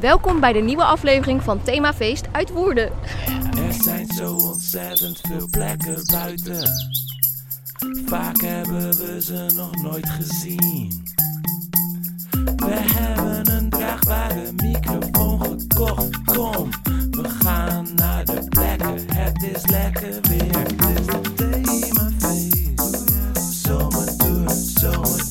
Welkom bij de nieuwe aflevering van Themafeest uit Woerden. Er zijn zo ontzettend veel plekken buiten. Vaak hebben we ze nog nooit gezien. We hebben een draagbare microfoon gekocht. Kom, we gaan naar de plekken. Het is lekker weer. Het is de themafeest. Zomertour, zomertour,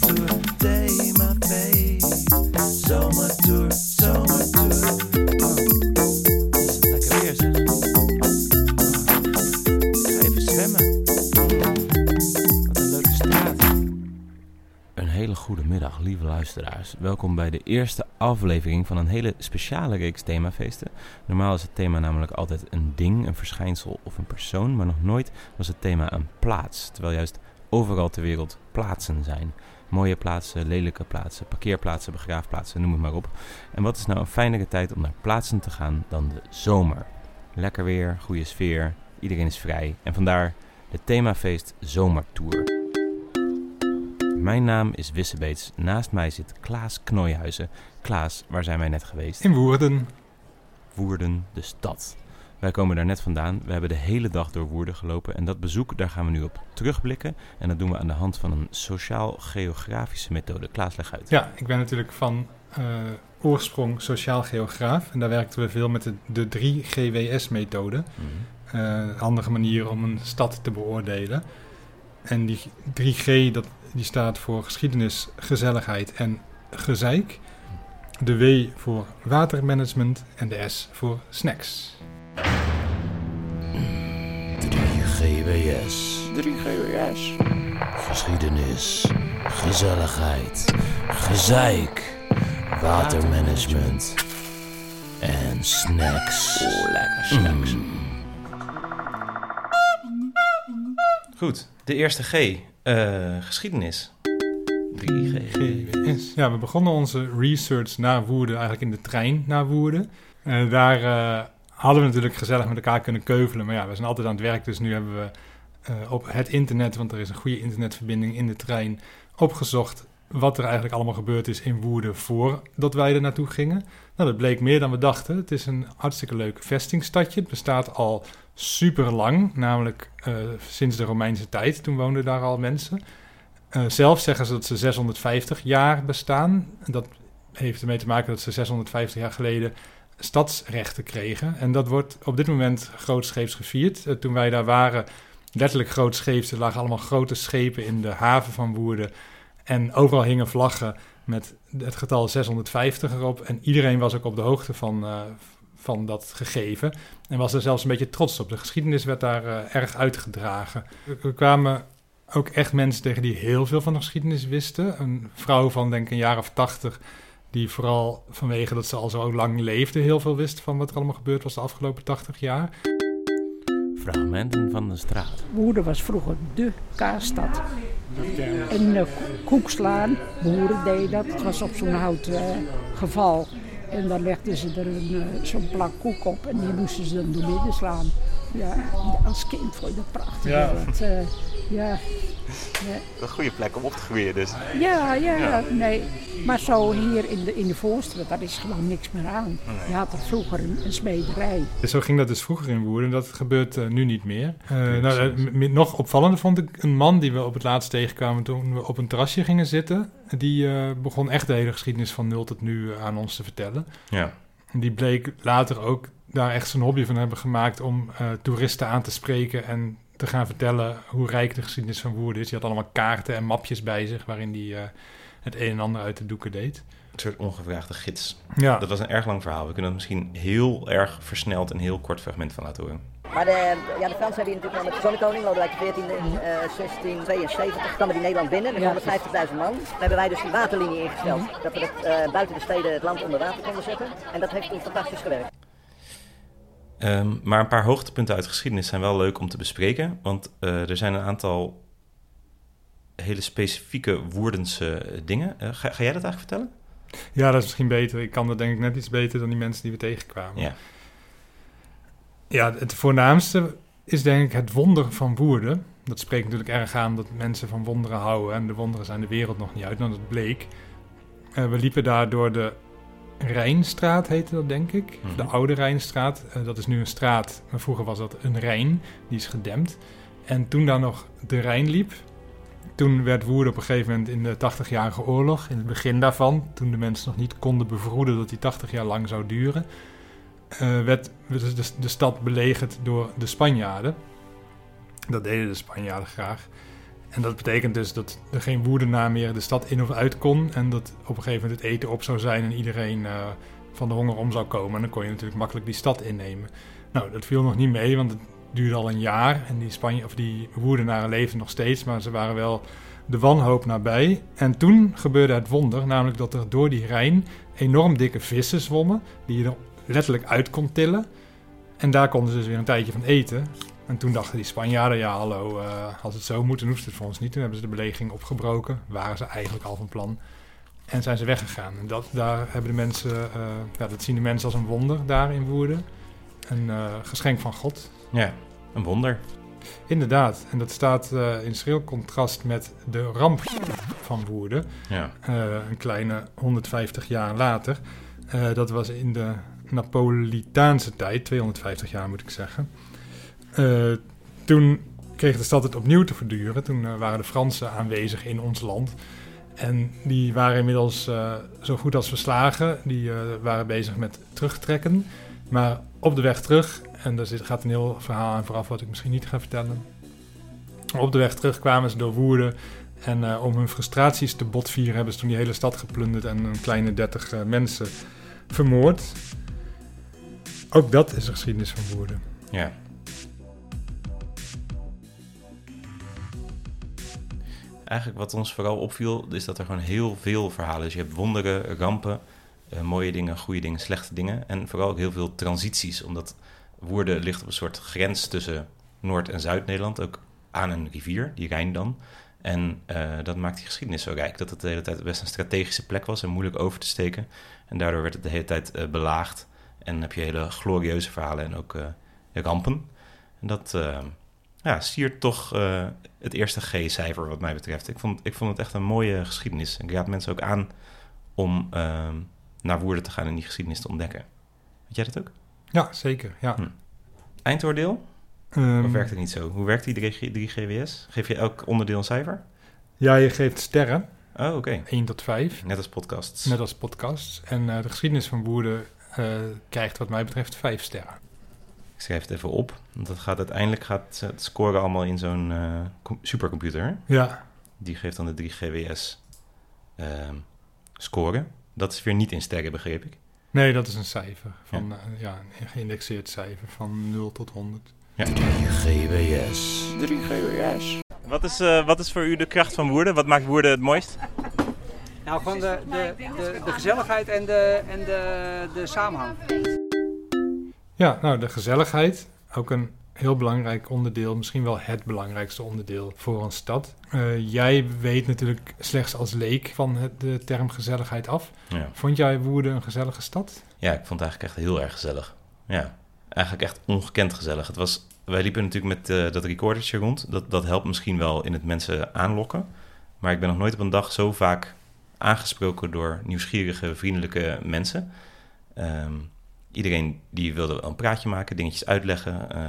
hele goede middag, lieve luisteraars. Welkom bij de eerste aflevering van een hele speciale reeks themafeesten. Normaal is het thema namelijk altijd een ding, een verschijnsel of een persoon, maar nog nooit was het thema een plaats. Terwijl juist overal ter wereld plaatsen zijn. Mooie plaatsen, lelijke plaatsen, parkeerplaatsen, begraafplaatsen, noem het maar op. En wat is nou een fijnere tijd om naar plaatsen te gaan dan de zomer? Lekker weer, goede sfeer, iedereen is vrij. En vandaar de themafeest Zomertour. Mijn naam is Wissebeets. Naast mij zit Klaas Knooihuizen. Klaas, waar zijn wij net geweest? In Woerden. Woerden, de stad. Wij komen daar net vandaan. We hebben de hele dag door Woerden gelopen. En dat bezoek, daar gaan we nu op terugblikken. En dat doen we aan de hand van een sociaal-geografische methode. Klaas, leg uit. Ja, ik ben natuurlijk van eh, oorsprong sociaal geograaf. En daar werkten we veel met de, de 3GWS-methode. Mhm. Eh, handige manier om een stad te beoordelen. En die 3G, dat, die staat voor geschiedenis, gezelligheid en gezeik. De W voor watermanagement en de S voor snacks. 3GWS. 3GWS. Geschiedenis, gezelligheid, gezeik, watermanagement en snacks. Oh, lekker snacks. Goed, de eerste G. eh, geschiedenis. 3G. GWS. Ja, we begonnen onze research naar Woerden eigenlijk in de trein naar Woerden. En daar eh, hadden we natuurlijk gezellig met elkaar kunnen keuvelen. Maar ja, we zijn altijd aan het werk, dus nu hebben we eh, op het internet, want er is een goede internetverbinding in de trein, opgezocht wat er eigenlijk allemaal gebeurd is in Woerden voordat wij er naartoe gingen. Nou, dat bleek meer dan we dachten. Het is een hartstikke leuk vestingstadje. Het bestaat al super lang, namelijk eh, sinds de Romeinse tijd. Toen woonden daar al mensen. Eh, zelf zeggen ze dat ze 650 jaar bestaan. Dat heeft ermee te maken dat ze 650 jaar geleden stadsrechten kregen. En dat wordt op dit moment grootscheeps gevierd. Eh, toen wij daar waren, letterlijk grootscheeps. Er lagen allemaal grote schepen in de haven van Woerden. En overal hingen vlaggen met het getal 650 erop. En iedereen was ook op de hoogte van, van dat gegeven. En was er zelfs een beetje trots op. De geschiedenis werd daar eh, erg uitgedragen. We, we kwamen ook echt mensen tegen die heel veel van de geschiedenis wisten. Een vrouw van denk ik een jaar of tachtig... die vooral vanwege dat ze al zo lang leefde... heel veel wist van wat er allemaal gebeurd was de afgelopen 80 jaar. Fragmenten van de straat. Woerden was vroeger de kaasstad. En uh, koekslaan, boeren deden dat. Het was op zo'n hout eh, geval. En dan legden ze er eh, zo'n plak koek op en die moesten ze dan door midden slaan. Ja, als kind vond je dat prachtig. Ja. Dat, eh, ja. Ja. Een goede plek om op te groeien dus. Ja, ja, nee. Maar zo hier in de, in de Voorstraat, daar is gewoon niks meer aan. Je had er vroeger een, een smederij. Dus zo ging dat dus vroeger in Woerden. Dat gebeurt eh, nu niet meer. Eh, nou, nog opvallender vond ik een man die we op het laatst tegenkwamen toen we op een terrasje gingen zitten. Die eh, begon echt de hele geschiedenis van nul tot nu aan ons te vertellen. Ja. En die bleek later ook daar echt zijn hobby van hebben gemaakt om eh, toeristen aan te spreken en te gaan vertellen hoe rijk de geschiedenis van Woerden is. Die had allemaal kaarten en mapjes bij zich waarin hij eh, het een en ander uit de doeken deed. Een soort ongevraagde gids. Ja, Dat was een erg lang verhaal. We kunnen er misschien heel erg versneld een heel kort fragment van laten horen. Maar de, ja, de Fransen hebben hier natuurlijk met de zonnekoning, Lodewijk XIV in eh 1672, kwamen die Nederland binnen met 150.000 man. Toen hebben wij dus die waterlinie ingesteld, dat we het, eh, buiten de steden het land onder water konden zetten. En dat heeft toen fantastisch gewerkt. Ehm, maar een paar hoogtepunten uit de geschiedenis zijn wel leuk om te bespreken. Want eh, er zijn een aantal hele specifieke Woerdense dingen. Eh, ga, ga jij dat eigenlijk vertellen? ja, dat is misschien beter. Ik kan dat denk ik net iets beter dan die mensen die we tegenkwamen. Ja. Ja, het voornaamste is denk ik het wonder van Woerden. Dat spreekt natuurlijk erg aan dat mensen van wonderen houden. En de wonderen zijn de wereld nog niet uit. Nou, dat bleek. Eh, we liepen daar door de Rijnstraat heette dat, denk ik. Mhm. De oude Rijnstraat. Eh, dat is nu een straat, maar vroeger was dat een Rijn. Die is gedempt. En toen daar nog de Rijn liep, toen werd Woerden op een gegeven moment in de 80-jarige oorlog, in het begin daarvan, toen de mensen nog niet konden bevroeden dat die 80 jaar lang zou duren, eh, werd de, de, de stad belegerd door de Spanjaarden. Dat deden de Spanjaarden graag. En dat betekent dus dat er geen Woerdenaar meer de stad in of uit kon. En dat op een gegeven moment het eten op zou zijn en iedereen eh, van de honger om zou komen. En dan kon je natuurlijk makkelijk die stad innemen. Nou, dat viel nog niet mee, want het duurde al een jaar. En die, Spanje of die Woerdenaren leefden nog steeds, maar ze waren wel de wanhoop nabij. En toen gebeurde het wonder, namelijk dat er door die Rijn enorm dikke vissen zwommen. Die je er letterlijk uit kon tillen. En daar konden ze dus weer een tijdje van eten. En toen dachten die Spanjaarden, ja hallo, eh, als het zo moet, dan hoeft het voor ons niet. Toen hebben ze de belegering opgebroken, waren ze eigenlijk al van plan. En zijn ze weggegaan. En dat, daar hebben de mensen, eh, ja, dat zien de mensen als een wonder daar in Woerden. Een eh, geschenk van God. Ja, een wonder. Inderdaad, en dat staat in schril contrast met de ramp van Woerden. Ja. Een kleine 150 jaar later. Dat was in de Napolitaanse tijd, 250 jaar moet ik zeggen. Eh, toen kreeg de stad het opnieuw te verduren. Toen eh, waren de Fransen aanwezig in ons land. En die waren inmiddels eh, zo goed als verslagen. Die waren bezig met terugtrekken. Maar op de weg terug, en daar zit, gaat een heel verhaal aan vooraf wat ik misschien niet ga vertellen. Op de weg terug kwamen ze door Woerden. En om hun frustraties te botvieren hebben ze toen die hele stad geplunderd en een kleine 30 eh, mensen vermoord. Ook dat is de geschiedenis van Woerden. Ja. Eigenlijk wat ons vooral opviel, is dat er gewoon heel veel verhalen is. Je hebt wonderen, rampen, eh, mooie dingen, goede dingen, slechte dingen. En vooral ook heel veel transities, omdat Woerden ligt op een soort grens tussen Noord- en Zuid-Nederland. Ook aan een rivier, die Rijn dan. En eh, dat maakt die geschiedenis zo rijk. Dat het de hele tijd best een strategische plek was en moeilijk over te steken. En daardoor werd het de hele tijd eh, belaagd. En heb je hele glorieuze verhalen en ook rampen. En dat ja, siert toch eh, het eerste G-cijfer wat mij betreft. Ik vond, ik vond het echt een mooie geschiedenis. Ik raad mensen ook aan om eh, naar Woerden te gaan en die geschiedenis te ontdekken. Weet jij dat ook? Ja, zeker. Ja. Hm. Eindoordeel? Ehm, Of werkt het niet zo? Hoe werkt die 3G 3GWS? Geef je elk onderdeel een cijfer? ja, je geeft sterren, Oh, oké. 1 tot 5, Net als podcasts. net als podcasts. En eh, de geschiedenis van Woerden eh, krijgt wat mij betreft 5 sterren. Ik schrijf het even op. Want dat gaat uiteindelijk gaat het scoren allemaal in zo'n eh, com- supercomputer. Ja, Die geeft dan de 3GWS ehm score. Dat is weer niet in sterren, begreep ik. nee, dat is een cijfer. Van, eh, ja, een geïndexeerd cijfer van 0 tot 100. GWS. 3GWS. Wat is, eh, wat is voor u de kracht van Woerden? Wat maakt Woerden het mooist? Nou, gewoon de, de, de, de gezelligheid en de, en de, de samenhang. Ja, nou, de gezelligheid. Ook een heel belangrijk onderdeel, misschien wel het belangrijkste onderdeel voor een stad. Eh, jij weet natuurlijk slechts als leek van het, de term gezelligheid af. Ja. Vond jij Woerden een gezellige stad? ja, ik vond het eigenlijk echt heel erg gezellig. Ja, eigenlijk echt ongekend gezellig. Het was, wij liepen natuurlijk met eh, dat recordertje rond. Dat, dat helpt misschien wel in het mensen aanlokken. Maar ik ben nog nooit op een dag zo vaak aangesproken door nieuwsgierige, vriendelijke mensen. Ehm, iedereen die wilde een praatje maken, dingetjes uitleggen, eh,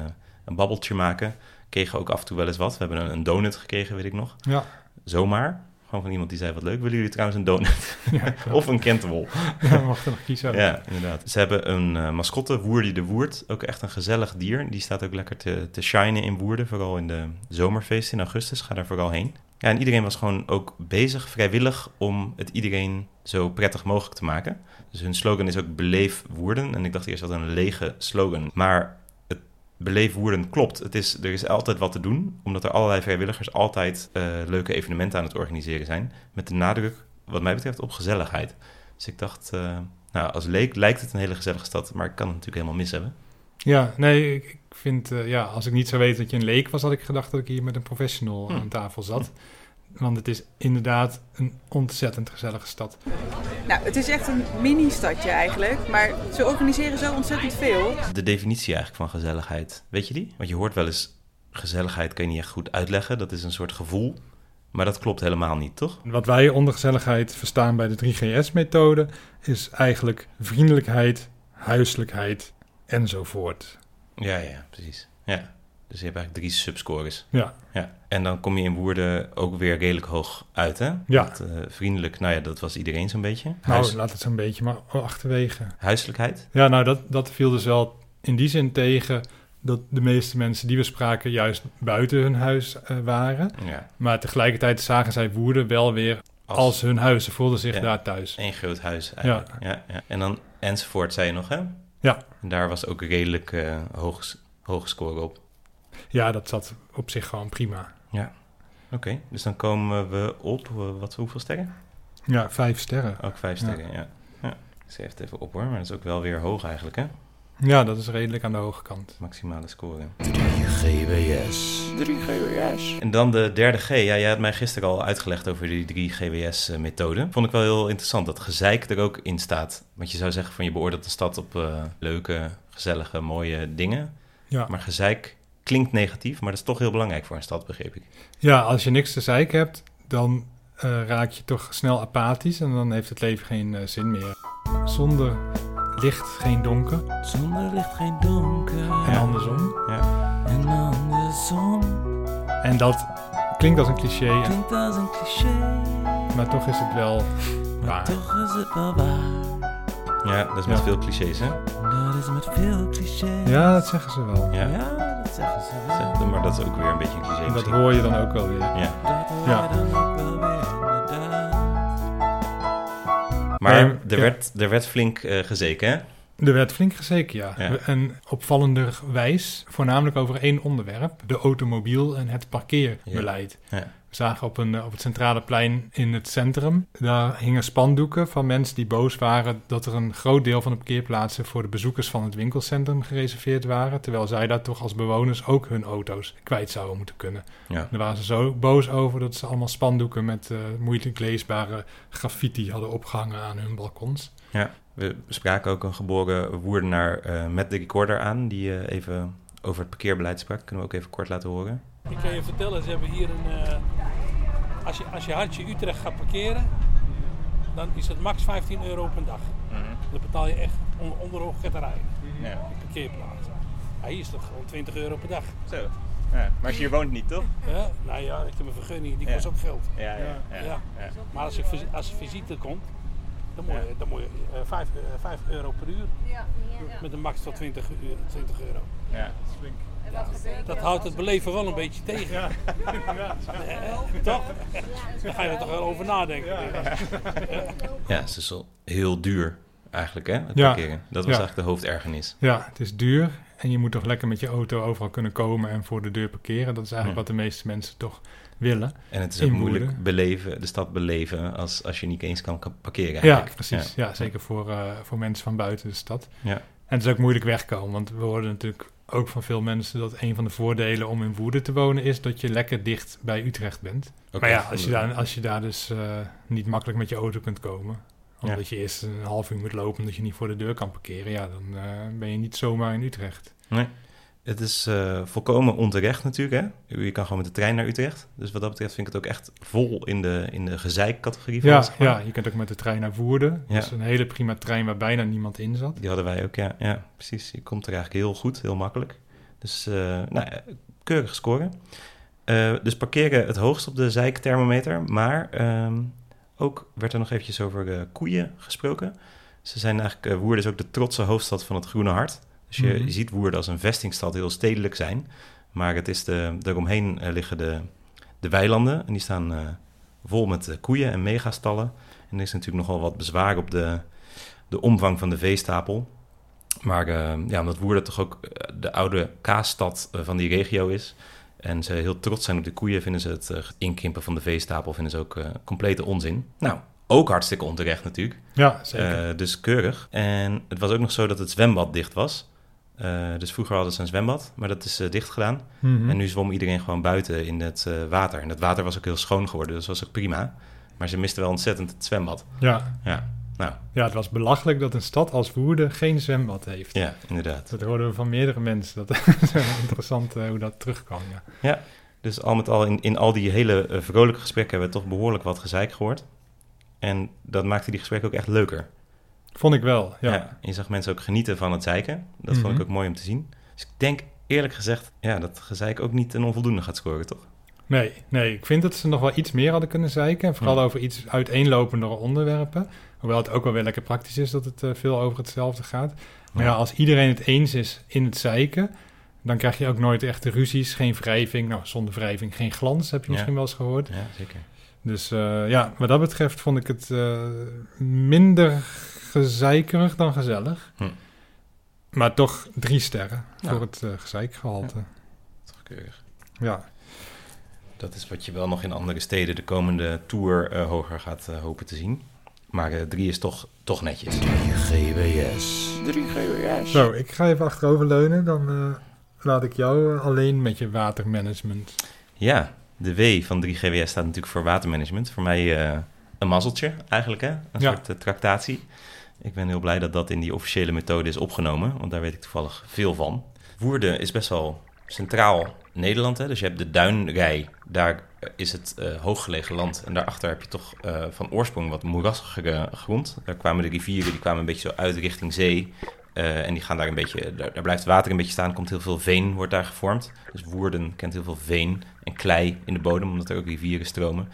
een babbeltje maken. Kregen ook af en toe wel eens wat. We hebben een, een donut gekregen, weet ik nog. Ja. Zomaar. Gewoon van iemand die zei, wat leuk, willen jullie trouwens een donut? ja of een kentebol. ja, mag er nog kiezen. Ja, inderdaad. Ze hebben een eh, mascotte, Woerdie de Woerd. Ook echt een gezellig dier. Die staat ook lekker te, te shinen in Woerden. Vooral in de zomerfeesten in augustus. Ga daar vooral heen. Ja, en iedereen was gewoon ook bezig, vrijwillig, om het iedereen zo prettig mogelijk te maken. Dus hun slogan is ook Beleef Woerden. En ik dacht eerst dat een lege slogan. Maar het Beleef Woerden klopt. Het is, er is altijd wat te doen, omdat er allerlei vrijwilligers altijd eh, leuke evenementen aan het organiseren zijn. Met de nadruk, wat mij betreft, op gezelligheid. Dus ik dacht, eh, nou, als leek lijkt het een hele gezellige stad, maar ik kan het natuurlijk helemaal mis hebben. Ja, nee, ik, ik vind, eh, ja, als ik niet zou weten dat je een leek was, had ik gedacht dat ik hier met een professional Hm. aan tafel zat. Want het is inderdaad een ontzettend gezellige stad. Nou, het is echt een mini-stadje eigenlijk, maar ze organiseren zo ontzettend veel. De definitie eigenlijk van gezelligheid, weet je die? Want je hoort wel eens, gezelligheid kan je niet echt goed uitleggen. Dat is een soort gevoel. Maar dat klopt helemaal niet, toch? Wat wij onder gezelligheid verstaan bij de 3GS-methode is eigenlijk vriendelijkheid, huiselijkheid enzovoort. Ja, ja, precies. Ja. Dus je hebt eigenlijk drie subscores. Ja. ja. En dan kom je in Woerden ook weer redelijk hoog uit, hè? Ja. Dat, eh, vriendelijk, nou ja, dat was iedereen zo'n beetje. Nou, laat het zo'n beetje maar achterwege. Huiselijkheid? Ja, nou, dat, dat viel dus wel in die zin tegen dat de meeste mensen die we spraken juist buiten hun huis eh, waren. Ja. Maar tegelijkertijd zagen zij Woerden wel weer als, hun huis. Ze voelden zich Ja. daar thuis. Eén groot huis eigenlijk. Ja. Ja, En dan enzovoort, zei je nog, hè? Ja. En daar was ook redelijk eh hoog, hoge score op. Ja, dat zat op zich gewoon prima. Ja. Oké, dus dan komen we op, eh, wat, hoeveel sterren? Ja, vijf sterren. Ook vijf Ja. sterren, ja. ja. Ik schreef het even op hoor, maar dat is ook wel weer hoog eigenlijk, hè? Ja, dat is redelijk aan de hoge kant. Maximale score. 3GWS. 3GWS. En dan de derde G. Ja, jij had mij gisteren al uitgelegd over die drie GWS-methode. Vond ik wel heel interessant dat gezeik er ook in staat. Want je zou zeggen van je beoordeelt de stad op eh, leuke, gezellige, mooie dingen. Ja. Maar gezeik klinkt negatief, maar dat is toch heel belangrijk voor een stad, begreep ik. Ja, als je niks te zeiken hebt, dan eh, raak je toch snel apathisch en dan heeft het leven geen eh, zin meer. Zonder licht geen donker Zonder licht geen donker. en andersom. Ja. En andersom. En dat klinkt als een cliché, Klinkt als een cliché. maar toch is het wel Maar waar. toch is het wel waar. Ja, dat is met Ja. veel clichés, hè? Dat is met veel clichés. Ja, dat zeggen ze wel. Ja. Ja, dat zeggen ze wel. Zeg, Maar dat is ook weer een beetje een cliché En dat hoor je dan ook wel weer. Ja. Dat hoor Ja. Maar Nee, er, ja. werd, er werd flink eh, gezeken, hè? Er werd flink gezeken, ja. Ja. En opvallenderwijs, voornamelijk over één onderwerp, de automobiel en het parkeerbeleid. Ja. We zagen op, een, eh, op het centrale plein in het centrum, daar hingen spandoeken van mensen die boos waren dat er een groot deel van de parkeerplaatsen voor de bezoekers van het winkelcentrum gereserveerd waren, terwijl zij daar toch als bewoners ook hun auto's kwijt zouden moeten kunnen. Ja. Daar waren ze zo boos over dat ze allemaal spandoeken met eh, moeilijk leesbare graffiti hadden opgehangen aan hun balkons. Ja, we spraken ook een geboren woerdenaar eh, met de recorder aan, die even over het parkeerbeleid sprak. Kunnen we ook even kort laten horen. Ik kan je vertellen, ze hebben hier een. eh, als, je, als je Hartje Utrecht gaat parkeren, dan is het max 15 euro per dag. Dan betaal je echt onder, onder hooggetterij. Ja. De parkeerplaats. Ja, hier is het gewoon 20 euro per dag. Zo. Ja. Maar als je hier woont niet, toch? Ja, nou ja, ik heb een vergunning, die Ja. kost ook geld. Ja, ja, ja. Ja. ja. Maar als, ik, vis- als visite komt, dan moet je, dan moet je eh, 5, eh, 5 euro per uur. Met een max tot 20, uur, 20 euro. Ja. Dat houdt het beleven wel een beetje tegen. Nee, toch? Dan ga je er toch wel over nadenken. Ja, het is wel heel duur eigenlijk, hè? Het Ja. parkeren. Dat was Ja. eigenlijk de hoofdergernis. Ja, het is duur en je moet toch lekker met je auto overal kunnen komen en voor de deur parkeren. Dat is eigenlijk Ja. wat de meeste mensen toch willen. En het is ook moeilijk beleven, de stad beleven als, als je niet eens kan ka- parkeren Ja, eigenlijk. precies. Ja, zeker voor, eh, voor mensen van buiten de stad. Ja. En het is ook moeilijk wegkomen, want we horen natuurlijk ook van veel mensen dat een van de voordelen om in Woerden te wonen is dat je lekker dicht bij Utrecht bent. Maar ja, als je, daar, als je daar dus eh, niet makkelijk met je auto kunt komen, omdat je eerst een half uur moet lopen omdat je niet voor de deur kan parkeren, ja, dan eh, ben je niet zomaar in Utrecht. Nee. Het is eh, volkomen onterecht natuurlijk, hè? Je kan gewoon met de trein naar Utrecht. Dus wat dat betreft vind ik het ook echt vol in de, in de gezeik-categorie. Ja, zeg maar. ja, je kunt ook met de trein naar Woerden. Ja. Dat is een hele prima trein waar bijna niemand in zat. Die hadden wij ook, ja. Ja, precies. Je komt er eigenlijk heel goed, heel makkelijk. Dus, eh nou, keurig scoren. Eh, dus parkeren het hoogst op de zeikthermometer. Maar ehm, ook werd er nog eventjes over koeien gesproken. Ze zijn eigenlijk, Woerden is ook de trotse hoofdstad van het Groene Hart. Dus je, Mhm. ziet Woerden als een vestingstad heel stedelijk zijn. Maar het is de, daaromheen eh, liggen de, de weilanden. En die staan eh, vol met eh, koeien en megastallen. En er is natuurlijk nogal wat bezwaar op de, de omvang van de veestapel. Maar ja, omdat Woerden toch ook de oude kaasstad van die regio is... en ze heel trots zijn op de koeien... vinden ze het inkrimpen van de veestapel vinden ze ook complete onzin. Nou, ook hartstikke onterecht natuurlijk. Ja, zeker. Dus keurig. En het was ook nog zo dat het zwembad dicht was. Eh, dus vroeger hadden ze een zwembad, maar dat is eh, dicht gedaan. Mhm. En nu zwom iedereen gewoon buiten in het eh, water. En dat water was ook heel schoon geworden, dus dat was ook prima. Maar ze misten wel ontzettend het zwembad. Ja. Ja, nou, Ja, het was belachelijk dat een stad als Woerden geen zwembad heeft. ja, inderdaad. Dat hoorden we van meerdere mensen. Dat is interessant hoe dat terugkwam. Ja. Ja, Dus al met al, in, in al die hele vrolijke gesprekken hebben we toch behoorlijk wat gezeik gehoord. En dat maakte die gesprekken ook echt leuker. Vond ik wel, ja. je zag mensen ook genieten van het zeiken. Dat vond ik Mhm. ook mooi om te zien. Dus ik denk eerlijk gezegd ja, dat gezeik ook niet een onvoldoende gaat scoren, toch? Nee, nee, ik vind dat ze nog wel iets meer hadden kunnen zeiken. Vooral Ja. over iets uiteenlopendere onderwerpen. Hoewel het ook wel weer lekker praktisch is dat het eh, veel over hetzelfde gaat. Maar ja. Ja. als iedereen het eens is in het zeiken... dan krijg je ook nooit echte ruzies, geen wrijving. Nou, zonder wrijving geen glans, heb je Ja. misschien wel eens gehoord. Ja, zeker. Dus eh, ja, wat dat betreft vond ik het eh, minder gezeikerig dan gezellig. Hm. Maar toch drie sterren Ja. voor het eh gezeikgehalte. Toch keurig. Ja. Dat is wat je wel nog in andere steden de komende tour eh, hoger gaat hopen te zien. Maar eh, drie is toch, toch netjes. 3GWS. 3GWS. Zo, ik ga even achteroverleunen. Dan eh, laat ik jou alleen met je watermanagement. Ja, de W van 3GWS staat natuurlijk voor watermanagement. Voor mij eh, een mazzeltje eigenlijk, hè? Een Ja. soort eh, tractatie. Ik ben heel blij dat dat in die officiële methode is opgenomen, want daar weet ik toevallig veel van. Woerden is best wel centraal Nederland, hè? dus je hebt de Duinrij, daar is het eh, hooggelegen land. En daarachter heb je toch eh, van oorsprong wat moerassigere grond. Daar kwamen de rivieren, die kwamen een beetje zo uit richting zee. Eh, en die gaan daar een beetje, daar, blijft water een beetje staan, komt heel veel veen, wordt daar gevormd. Dus Woerden kent heel veel veen en klei in de bodem, omdat er ook rivieren stromen.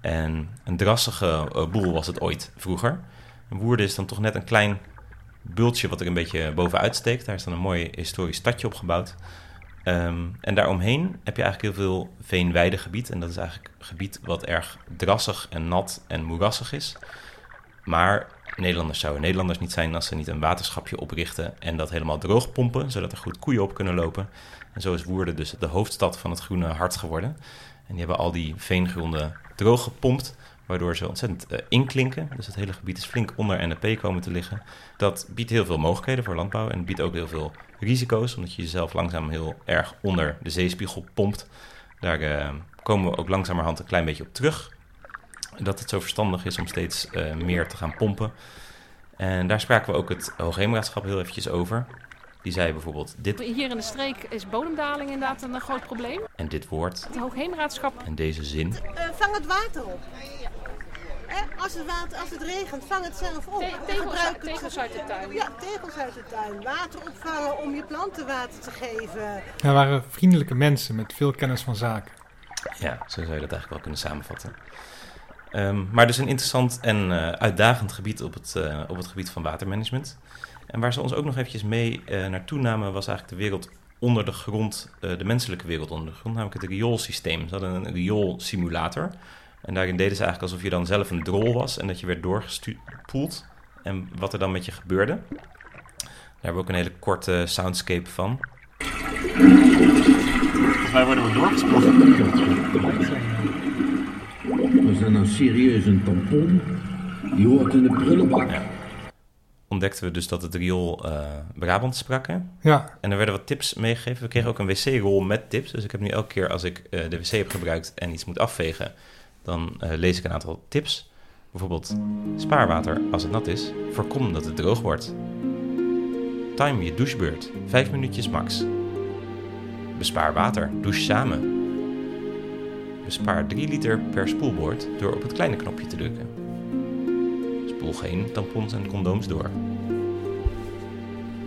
En een drassige eh, boel was het ooit vroeger. En Woerden is dan toch net een klein bultje wat er een beetje bovenuit steekt. Daar is dan een mooi historisch stadje opgebouwd. Ehm, en daaromheen heb je eigenlijk heel veel veenweidegebied. En dat is eigenlijk gebied wat erg drassig en nat en moerassig is. Maar Nederlanders zouden Nederlanders niet zijn als ze niet een waterschapje oprichten en dat helemaal droog pompen, zodat er goed koeien op kunnen lopen. En zo is Woerden dus de hoofdstad van het groene hart geworden. En die hebben al die veengronden droog gepompt, waardoor ze ontzettend eh, inklinken. Dus het hele gebied is flink onder NAP komen te liggen. Dat biedt heel veel mogelijkheden voor landbouw en biedt ook heel veel risico's, omdat je jezelf langzaam heel erg onder de zeespiegel pompt. Daar eh, komen we ook langzamerhand een klein beetje op terug. Dat het zo verstandig is om steeds eh, meer te gaan pompen. En daar spraken we ook het Hoogheemraadschap heel eventjes over. Die zei bijvoorbeeld dit Hier in de streek is bodemdaling inderdaad een groot probleem. en dit woord Het Hoogheemraadschap en deze zin. Eh, vang het water op. Hè, als, het water, als het regent, vang het zelf op. Te- tegels- gebruik het- tegels uit de tuin. Ja, tegels uit de tuin. Water opvangen om je planten water te geven. Er waren vriendelijke mensen met veel kennis van zaken. Ja, zo zou je dat eigenlijk wel kunnen samenvatten. Ehm, maar dus een interessant en eh, uitdagend gebied op het, eh, op het gebied van watermanagement. En waar ze ons ook nog eventjes mee eh, naartoe namen, was eigenlijk de wereld onder de grond, de menselijke wereld onder de grond, namelijk het rioolsysteem. Ze hadden een rioolsimulator. En daarin deden ze eigenlijk alsof je dan zelf een drol was en dat je werd doorgespoeld. En wat er dan met je gebeurde. Daar hebben we ook een hele korte soundscape van. Volgens mij worden we doorgespoeld. Was dat nou serieus een tampon? Die hoort in de prullenbak. ontdekten we dus dat het riool eh Brabant sprak. Hè? Ja. En er werden wat tips meegegeven. We kregen ook een wc-rol met tips. Dus ik heb nu elke keer als ik eh, de wc heb gebruikt en iets moet afvegen, dan eh, lees ik een aantal tips. Bijvoorbeeld spaarwater als het nat is. Voorkom dat het droog wordt. Time je douchebeurt. Vijf minuutjes max. Bespaar water. Douche samen. Bespaar 3 liter per spoelboord door op het kleine knopje te drukken. Spoel geen tampons en condooms door.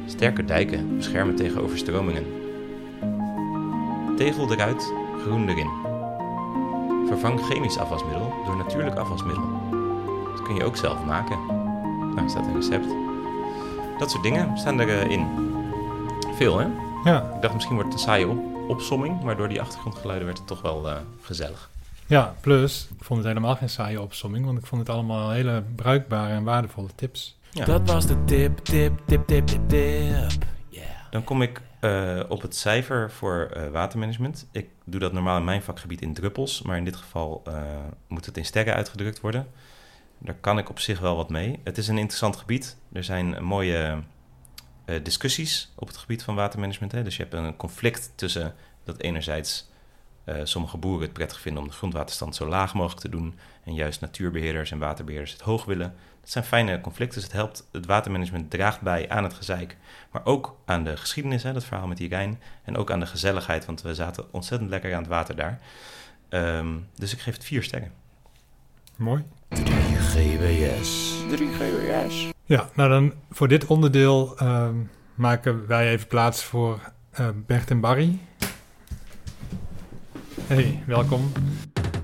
Sterke dijken beschermen tegen overstromingen. Tegel eruit, groen erin. Vervang chemisch afwasmiddel door natuurlijk afwasmiddel. Dat kun je ook zelf maken. Nou, staat een recept. Dat soort dingen staan erin. Veel, hè? Ja. Ik dacht misschien wordt het een saaie op opsomming, maar door die achtergrondgeluiden werd het toch wel eh, gezellig. Ja, plus, ik vond het helemaal geen saaie opsomming, want ik vond het allemaal hele bruikbare en waardevolle tips. Dat was de tip, tip, tip, tip, tip, tip. Dan kom ik eh, op het cijfer voor eh, watermanagement. Ik doe dat normaal in mijn vakgebied in druppels, maar in dit geval eh, moet het in sterren uitgedrukt worden. Daar kan ik op zich wel wat mee. Het is een interessant gebied. Er zijn mooie discussies op het gebied van watermanagement. Hè. Dus je hebt een conflict tussen dat enerzijds eh, sommige boeren het prettig vinden om de grondwaterstand zo laag mogelijk te doen. En juist natuurbeheerders en waterbeheerders het hoog willen. Dat zijn fijne conflicten. Dus het helpt, het watermanagement draagt bij aan het gezeik. Maar ook aan de geschiedenis, hè, dat verhaal met die Rijn. En ook aan de gezelligheid, want we zaten ontzettend lekker aan het water daar. Ehm, dus ik geef het vier sterren. Mooi. 3 GWS. 3 GWS. Ja, nou dan voor dit onderdeel ehm, maken wij even plaats voor eh, Bert en Barry. Hey, welkom.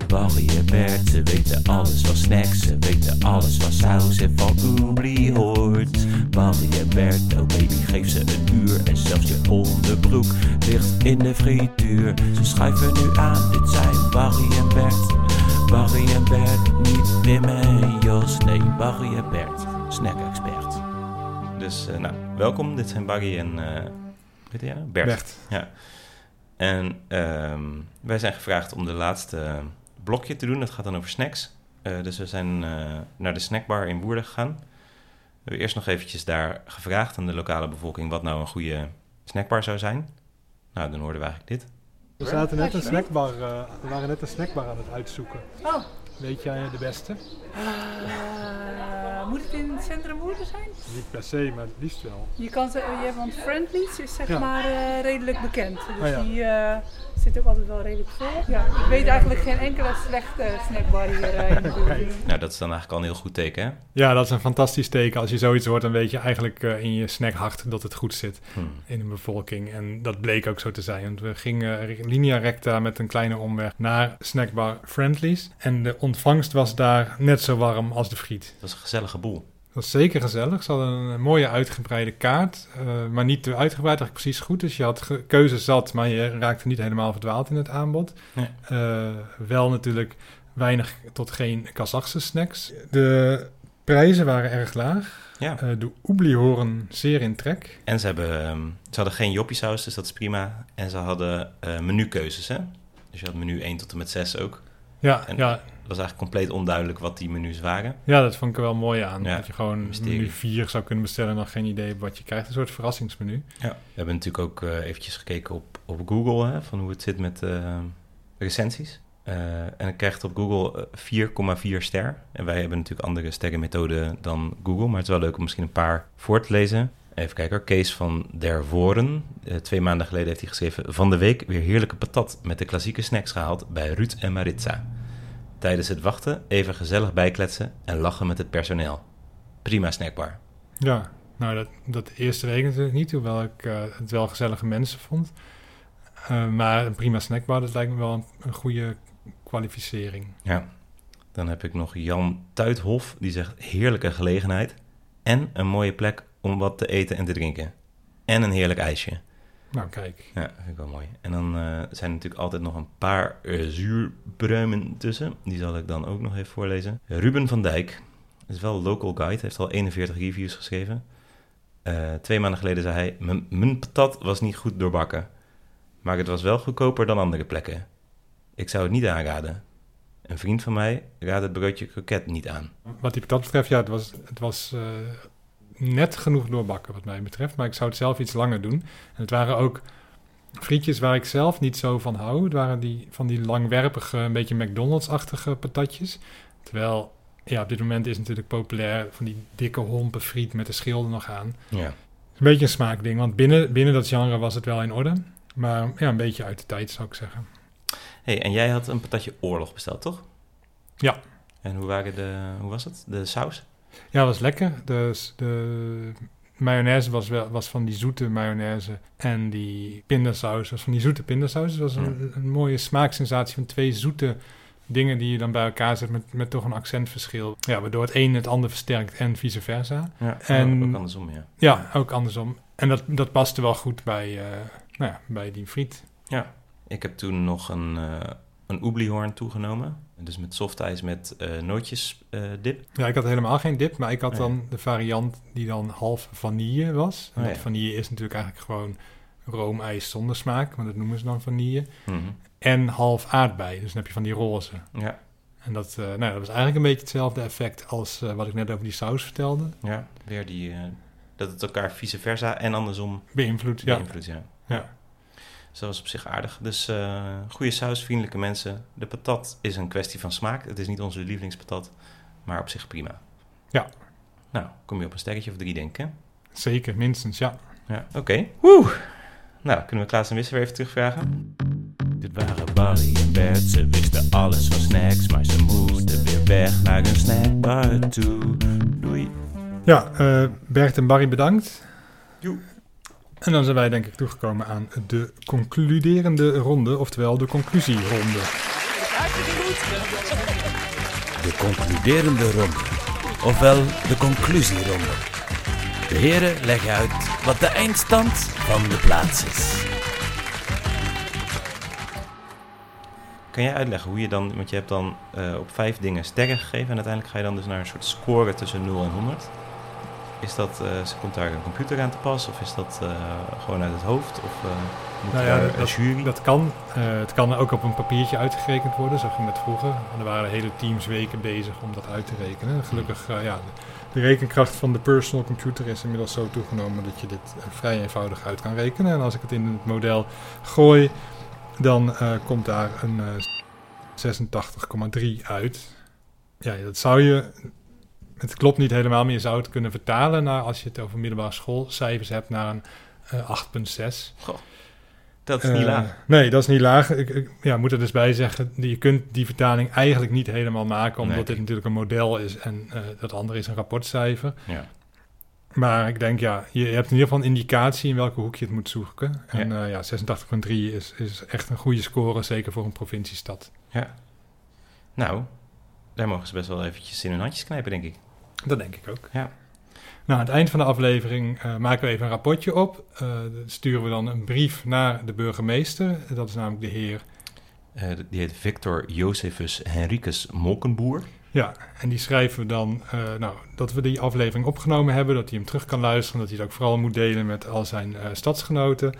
Barry en Bert, ze weten alles van snacks. Ze weten alles van saus en van oubli hoort. Barry en Bert, oh baby, geef ze een uur. En zelfs je onderbroek ligt in de frituur. Ze schuiven nu aan, dit zijn Barry en Bert. Barry en Bert, niet Wim en Jos. Nee, Barry en Bert, snack-expert. Dus eh, nou, welkom. Dit zijn Barry en jij nou? Bert. Bert. Ja. En ehm, wij zijn gevraagd om de laatste blokje te doen. Dat gaat dan over snacks. Eh, dus we zijn naar de snackbar in Woerden gegaan. We hebben eerst nog eventjes daar gevraagd aan de lokale bevolking wat nou een goede snackbar zou zijn. Nou, dan hoorden we eigenlijk dit. We zaten net een snackbar, eh, we waren net een snackbar aan het uitzoeken. Oh. Weet jij de beste? Eh, moet het in het centrum Woerden zijn? Niet per se, maar het liefst wel. Je kan ze, je hebt, want Friendlies is zeg Ja. maar eh, redelijk bekend. Dus Ah, ja. die zit ook altijd wel redelijk vol. Ja, ik weet eigenlijk geen enkele slechte snackbar hier eh, in de buurt. Nou, dat is dan eigenlijk al een heel goed teken, hè? Ja, dat is een fantastisch teken. Als je zoiets hoort, dan weet je eigenlijk eh, in je snackhart dat het goed zit Hmm. in de bevolking. En dat bleek ook zo te zijn. Want we gingen linea recta met een kleine omweg naar snackbar Friendlies. En de ontvangst was daar net zo warm als de friet. Dat was een gezellige boel. Dat was zeker gezellig. Ze hadden een mooie uitgebreide kaart, eh, maar niet te uitgebreid, eigenlijk precies goed. Dus je had ge- keuze zat, maar je raakte niet helemaal verdwaald in het aanbod. Nee. Eh, wel natuurlijk weinig tot geen Kazachse snacks. De prijzen waren erg laag. Ja. Eh, de oebliehoren zeer in trek. En ze, hebben, ehm, ze hadden geen joppiesaus, dus dat is prima. En ze hadden menukeuzes, hè? Dus je had menu 1 tot en met 6 ook. Ja, en ja. Het was eigenlijk compleet onduidelijk wat die menus waren. Ja, dat vond ik er wel mooi aan. Ja, Dat je gewoon mysterie. menu 4 zou kunnen bestellen en dan geen idee wat je krijgt. Een soort verrassingsmenu. Ja. We hebben natuurlijk ook eh, eventjes gekeken op, op Google, hè, van hoe het zit met eh, recensies. Eh, en ik krijg op Google eh, 4,4 ster. En wij hebben natuurlijk andere sterrenmethoden dan Google, maar het is wel leuk om misschien een paar voor te lezen. Even kijken. Kees van der Voren. Eh, twee maanden geleden heeft hij geschreven... Van de week weer heerlijke patat met de klassieke snacks gehaald bij Ruud en Maritza. Tijdens het wachten even gezellig bijkletsen en lachen met het personeel. Prima snackbar. Ja, nou dat, dat eerste week natuurlijk niet, hoewel ik eh, het wel gezellige mensen vond. Eh, maar een prima snackbar, dat lijkt me wel een, een goede kwalificering. Ja, dan heb ik nog Jan Tuithof, die zegt heerlijke gelegenheid en een mooie plek om wat te eten en te drinken. En een heerlijk ijsje. Nou, kijk. Ja, vind ik wel mooi. En dan eh, zijn er natuurlijk altijd nog een paar eh, zuurpruimen tussen. Die zal ik dan ook nog even voorlezen. Ruben van Dijk is wel local guide, heeft al 41 reviews geschreven. Eh, twee maanden geleden zei hij, "Mijn- patat was niet goed doorbakken. Maar het was wel goedkoper dan andere plekken. Ik zou het niet aanraden. Een vriend van mij raadt het broodje kroket niet aan. Wat die patat betreft, ja, het was, het was net genoeg doorbakken wat mij betreft. Maar ik zou het zelf iets langer doen. En het waren ook frietjes waar ik zelf niet zo van hou. Het waren die, van die langwerpige, een beetje McDonald's-achtige patatjes. Terwijl, ja, op dit moment is natuurlijk populair van die dikke hompen friet met de schilder nog aan. Ja. Een beetje een smaakding, want binnen, binnen dat genre was het wel in orde. Maar ja, een beetje uit de tijd zou ik zeggen. hey, en jij had een patatje oorlog besteld, toch? Ja. En hoe, waren de, hoe was het? De saus? Ja, was lekker. Dus de mayonaise was, wel, was van die zoete mayonaise. En die pindasaus was van die zoete pindasaus. Het was een, een mooie smaaksensatie van twee zoete dingen die je dan bij elkaar zet met, met toch een accentverschil. Ja, waardoor het een het ander versterkt en vice versa. Ja, en, ook andersom, ja. Ja, ook andersom. En dat, dat paste wel goed bij, eh, nou ja, bij die friet. Ja, ik heb toen nog een, eh een oebliehoorn toegenomen. Dus met softijs met eh nootjes eh, dip. Ja, ik had helemaal geen dip, maar ik had Nee. dan de variant die dan half vanille was. En Oh, ja. vanille is natuurlijk eigenlijk gewoon roomijs zonder smaak, want dat noemen ze dan vanille. Mhm. En half aardbei, dus dan heb je van die roze. Ja. En dat, eh, nou, dat was eigenlijk een beetje hetzelfde effect als wat ik net over die saus vertelde. Ja, weer die... dat het elkaar vice versa en andersom Beïnvloedt, ja. beïnvloedt, ja. Ja. Dus dat was op zich aardig. Dus eh goede saus, vriendelijke mensen. De patat is een kwestie van smaak. Het is niet onze lievelingspatat, maar op zich prima. Ja. Nou, kom je op een sterretje of drie, denk ik, hè? Zeker, minstens, ja. Ja, oké. Woe! Nou, kunnen we Klaas en Wisse weer even terugvragen? Dit waren Barry en Bert, ze wisten alles van snacks, maar ze moesten weer weg naar een snackbar toe. Doei. Ja, eh, Bert en Barry bedankt. Joe. En dan zijn wij denk ik toegekomen aan de concluderende ronde, oftewel de conclusieronde. De concluderende ronde, ofwel de conclusieronde. De heren leggen uit wat de eindstand van de plaats is. Kan jij uitleggen hoe je dan, want je hebt dan eh, op vijf dingen sterren gegeven en uiteindelijk ga je dan dus naar een soort score tussen 0 en 100. Is dat, eh, komt daar een computer aan te pas of is dat eh, gewoon uit het hoofd? Of uh, moet Nou ja, een dat, jury? dat kan. Eh, het kan ook op een papiertje uitgerekend worden, zo ging het vroeger. En er waren hele teams weken bezig om dat uit te rekenen. Gelukkig, eh, ja, de, de rekenkracht van de personal computer is inmiddels zo toegenomen dat je dit eh, vrij eenvoudig uit kan rekenen. En als ik het in het model gooi, dan eh, komt daar een eh 86,3 uit. Ja, dat zou je... Het klopt niet helemaal, maar je zou het kunnen vertalen naar, als je het over middelbare schoolcijfers hebt, naar een eh 8,6. Goh, dat is niet Eh, laag. Nee, dat is niet laag. Ik, ik ja, moet er dus bij zeggen, je kunt die vertaling eigenlijk niet helemaal maken, omdat Nee. dit natuurlijk een model is en eh, dat andere is een rapportcijfer. Ja. Maar ik denk, ja, je hebt in ieder geval een indicatie in welke hoek je het moet zoeken. En ja, ja 86,3 is, is echt een goede score, zeker voor een provinciestad. Ja. Nou, daar mogen ze best wel eventjes in hun handjes knijpen, denk ik. Dat denk ik ook. Ja. Nou, aan het eind van de aflevering eh, maken we even een rapportje op. Eh, dan sturen we dan een brief naar de burgemeester. Dat is namelijk de heer Eh, die heet Victor Josephus Henricus Molkenboer. Ja, en die schrijven we dan eh, nou, dat we die aflevering opgenomen hebben, dat hij hem terug kan luisteren, dat hij het ook vooral moet delen met al zijn eh, stadsgenoten.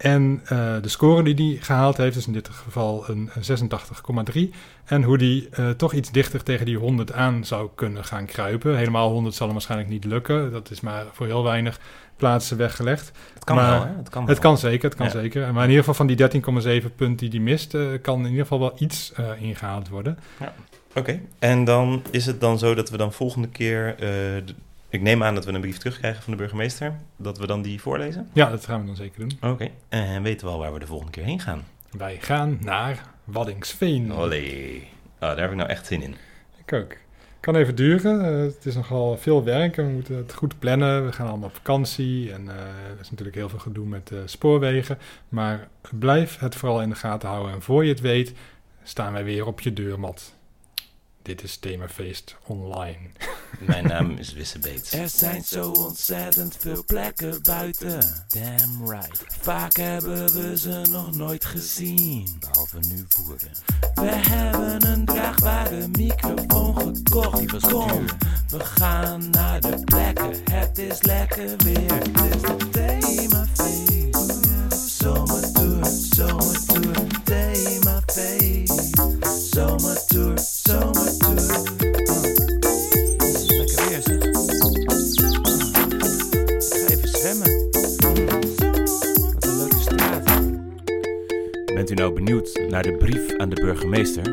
En eh, de score die hij gehaald heeft, is in dit geval een, een 86,3. En hoe die eh, toch iets dichter tegen die 100 aan zou kunnen gaan kruipen. Helemaal 100 zal hem waarschijnlijk niet lukken. Dat is maar voor heel weinig plaatsen weggelegd. Het kan maar, wel, hè? Het kan wel. Het kan zeker, het kan Ja. zeker. Maar in ieder geval van die 13,7 punten die hij mist, eh, kan in ieder geval wel iets eh, ingehaald worden. Ja. Oké, en dan is het dan zo dat we dan volgende keer... ik neem aan dat we een brief terugkrijgen van de burgemeester. Dat we dan die voorlezen? Ja, dat gaan we dan zeker doen. Oké, en weten we al waar we de volgende keer heen gaan? Wij gaan naar Waddingsveen. Olé. Oh, daar heb ik nou echt zin in. Ik ook. Kan even duren. Eh, het is nogal veel werk en we moeten het goed plannen. We gaan allemaal op vakantie en eh, er is natuurlijk heel veel gedoe met eh, spoorwegen. Maar blijf het vooral in de gaten houden. En voor je het weet, staan wij weer op je deurmat. Dit is Themafeest Online. Mijn naam is Wisse Beets. Er zijn zo ontzettend veel plekken buiten. Damn right. Vaak hebben we ze nog nooit gezien. Behalve nu Woerden. We hebben een draagbare microfoon gekocht. Die was Kom, we gaan naar de plekken. Het is lekker weer. Het is de themafeest. Zomertour, zomertour, themafeest. Naar de brief aan de burgemeester?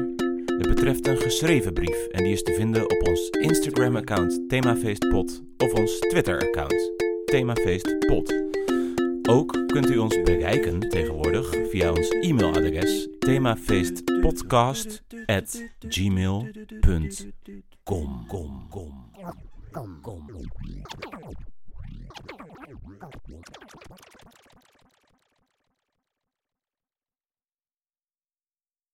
Het betreft een geschreven brief en die is te vinden op ons Instagram-account Themafeestpot of ons Twitter-account Themafeestpot. Ook kunt u ons bereiken tegenwoordig via ons e-mailadres themafeestpodcast@gmail.com.